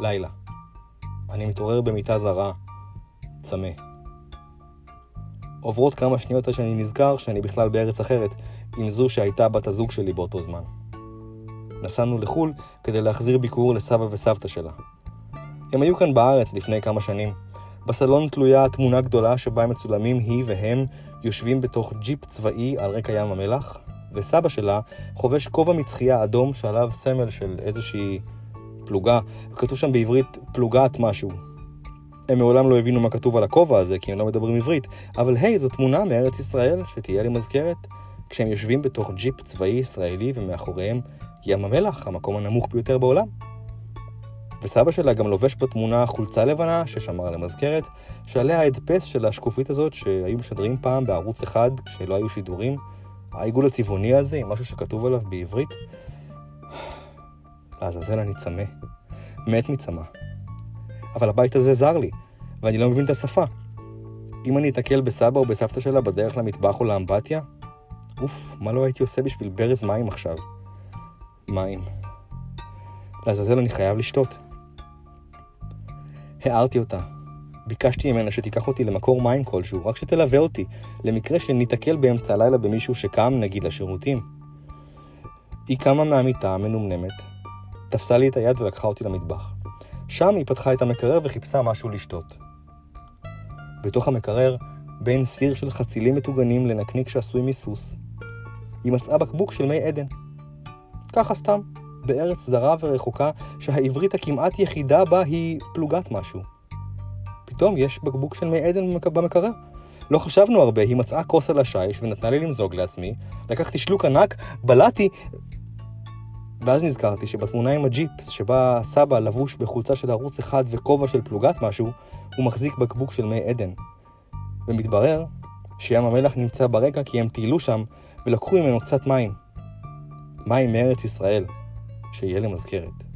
לילה. אני מתעורר במיטה זרה, צמא. עוברות כמה שניות עד שאני נזכר שאני בכלל בארץ אחרת, עם זו שהייתה בת הזוג שלי באותו זמן. נסענו לחו"ל כדי להחזיר ביקור לסבא וסבתא שלה. הם היו כאן בארץ לפני כמה שנים. בסלון תלויה תמונה גדולה שבה מצולמים היא והם יושבים בתוך ג'יפ צבאי על רקע ים המלח, וסבא שלה חובש כובע מצחייה אדום שעליו סמל של איזושהי פלוגה, וכתוב שם בעברית פלוגת משהו. הם מעולם לא הבינו מה כתוב על הכובע הזה, כי הם לא מדברים עברית, אבל היי, זו תמונה מארץ ישראל, שתהיה לי מזכרת, כשהם יושבים בתוך ג'יפ צבאי ישראלי ומאחוריהם ים המלח, המקום הנמוך ביותר בעולם. וסבא שלה גם לובש בתמונה חולצה לבנה ששמר למזכרת, שעליה ההדפס של השקופית הזאת שהיו משדרים פעם בערוץ אחד כשלא היו שידורים. העיגול הצבעוני הזה עם משהו שכתוב עליו בעברית. לעזאזל אני צמא. מת מצמא. אבל הבית הזה זר לי, ואני לא מבין את השפה. אם אני אתקל בסבא או בסבתא שלה בדרך למטבח או לאמבטיה, אוף, מה לא הייתי עושה בשביל ברז מים עכשיו? מים. לעזאזל אני חייב לשתות. הערתי אותה. ביקשתי ממנה שתיקח אותי למקור מים כלשהו, רק שתלווה אותי, למקרה שניתקל באמצע הלילה במישהו שקם, נגיד, לשירותים. היא קמה מהמיטה המנומנמת, תפסה לי את היד ולקחה אותי למטבח. שם היא פתחה את המקרר וחיפשה משהו לשתות. בתוך המקרר, בין סיר של חצילים מטוגנים לנקניק שעשוי מסוס, היא מצאה בקבוק של מי עדן. ככה סתם, בארץ זרה ורחוקה, שהעברית הכמעט יחידה בה היא פלוגת משהו. פתאום יש בקבוק של מי עדן במקרר. לא חשבנו הרבה, היא מצאה כוס על השיש ונתנה לי למזוג לעצמי, לקחתי שלוק ענק, בלעתי, ואז נזכרתי שבתמונה עם הג'יפ, שבה סבא לבוש בחולצה של ערוץ אחד וכובע של פלוגת משהו, הוא מחזיק בקבוק של מי עדן. ומתברר שים המלח נמצא ברקע כי הם טיילו שם ולקחו ממנו קצת מים. מים מארץ ישראל, שיהיה למזכרת.